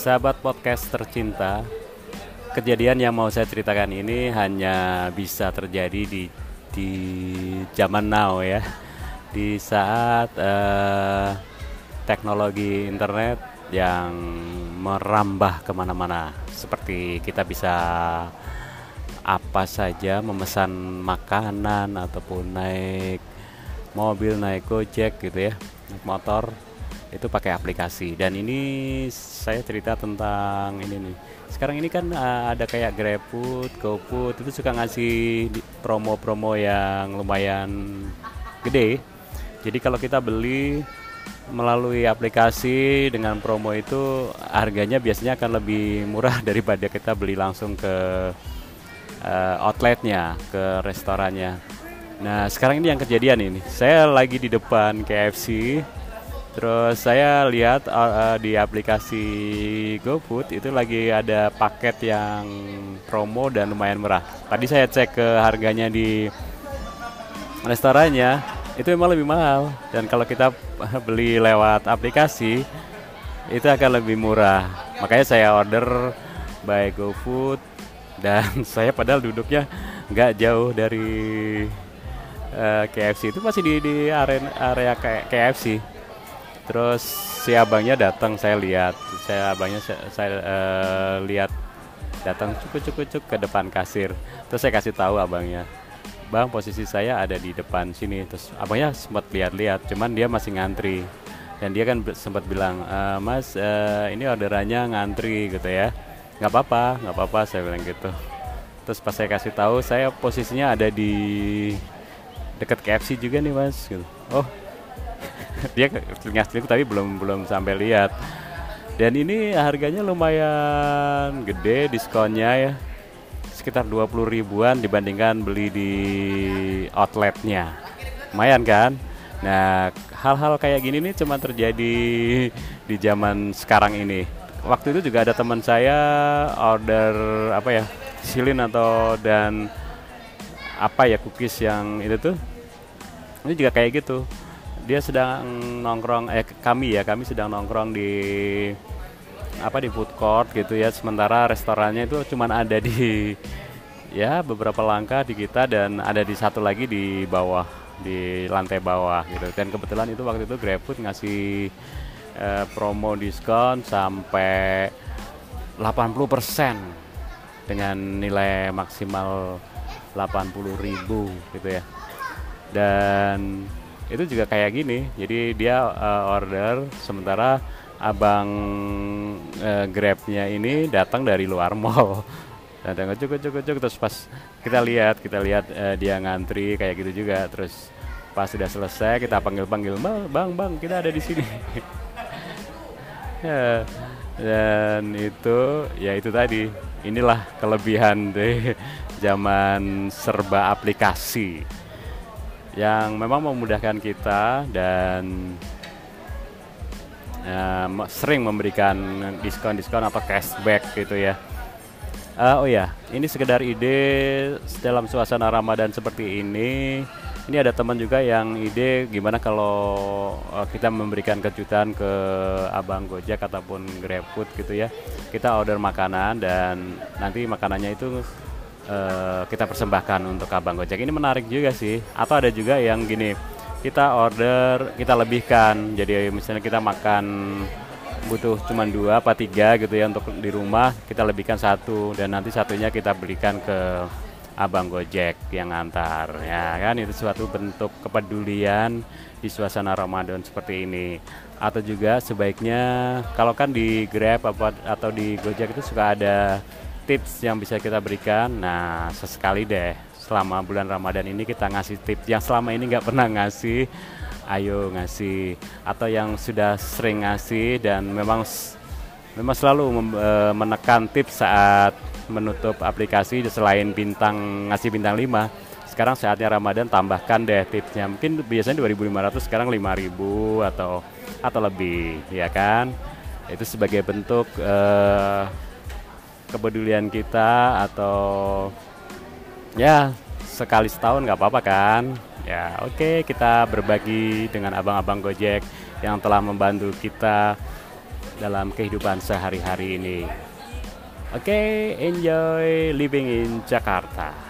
Sahabat podcast tercinta, kejadian yang mau saya ceritakan ini hanya bisa terjadi di di zaman now ya, di saat uh, teknologi internet yang merambah ke mana-mana. Seperti kita bisa apa saja memesan makanan ataupun naik mobil, naik gojek gitu ya, naik motor itu pakai aplikasi. Dan ini saya cerita tentang ini nih. Sekarang ini kan uh, ada kayak GrabFood, GoFood itu suka ngasih promo-promo yang lumayan gede. Jadi kalau kita beli melalui aplikasi dengan promo itu harganya biasanya akan lebih murah daripada kita beli langsung ke uh, outletnya ke restorannya. Nah sekarang ini yang kejadian ini. Saya lagi di depan KFC Terus saya lihat uh, di aplikasi GoFood itu lagi ada paket yang promo dan lumayan murah. Tadi saya cek ke harganya di restorannya itu memang lebih mahal dan kalau kita beli lewat aplikasi itu akan lebih murah. Makanya saya order by GoFood dan saya padahal duduknya nggak jauh dari uh, KFC itu masih di di area area KFC terus si abangnya datang saya lihat. Saya abangnya saya, saya uh, lihat. Datang cukup cukup cukup ke depan kasir. Terus saya kasih tahu abangnya bang posisi saya ada di depan sini. Terus abangnya sempat lihat-lihat cuman dia masih ngantri. Dan dia kan sempat bilang e, mas uh, ini orderannya ngantri gitu ya. Nggak apa-apa nggak apa-apa saya bilang gitu. Terus pas saya kasih tahu saya posisinya ada di dekat KFC juga nih mas gitu. Oh dia selingkuh tapi belum belum sampai lihat. Dan ini harganya lumayan gede diskonnya ya. Sekitar 20 ribuan dibandingkan beli di outletnya. Lumayan kan? Nah hal-hal kayak gini nih cuma terjadi di zaman sekarang ini. Waktu itu juga ada teman saya order apa ya silin atau dan apa ya cookies yang itu tuh. Ini juga kayak gitu dia sedang nongkrong eh kami ya kami sedang nongkrong di apa di food court gitu ya. Sementara restorannya itu cuma ada di ya beberapa langkah di kita dan ada di satu lagi di bawah di lantai bawah gitu. Dan kebetulan itu waktu itu GrabFood ngasih eh, promo diskon sampai 80% dengan nilai maksimal 80.000 gitu ya. Dan itu juga kayak gini jadi dia uh, order sementara abang uh, grabnya ini datang dari luar mall. Datang cukup cukup cukup. Terus pas kita lihat kita lihat uh, dia ngantri kayak gitu juga. Terus pas sudah selesai kita panggil panggil bang bang kita ada di sini. Ya dan itu ya itu tadi. Inilah kelebihan deh zaman serba aplikasi yang memang memudahkan kita dan uh, sering memberikan diskon-diskon atau cashback gitu ya. Uh, oh ya, ini sekedar ide dalam suasana Ramadan seperti ini. Ini ada teman juga yang ide gimana kalau uh, kita memberikan kejutan ke abang Gojek ataupun GrabFood gitu ya. Kita order makanan dan nanti makanannya itu uh, kita persembahkan untuk abang Gojek. Ini menarik juga sih. Atau ada juga yang gini, kita order, kita lebihkan. Jadi misalnya kita makan butuh cuma dua apa tiga gitu ya untuk di rumah kita lebihkan satu dan nanti satunya kita belikan ke abang Gojek yang antar ya kan itu suatu bentuk kepedulian di suasana Ramadan seperti ini atau juga sebaiknya kalau kan di Grab apa atau di Gojek itu suka ada tips yang bisa kita berikan. Nah sesekali deh selama bulan Ramadan ini kita ngasih tips yang selama ini nggak pernah ngasih. Ayo ngasih atau yang sudah sering ngasih dan memang memang selalu e, menekan tips saat menutup aplikasi selain bintang ngasih bintang 5 sekarang saatnya Ramadan tambahkan deh tipsnya. Mungkin biasanya 2500 sekarang 5000 atau atau lebih ya kan? Itu sebagai bentuk uh, kepedulian kita atau ya sekali setahun nggak apa-apa kan ya oke okay, kita berbagi dengan abang-abang Gojek yang telah membantu kita dalam kehidupan sehari-hari ini. Oke, okay, enjoy living in Jakarta.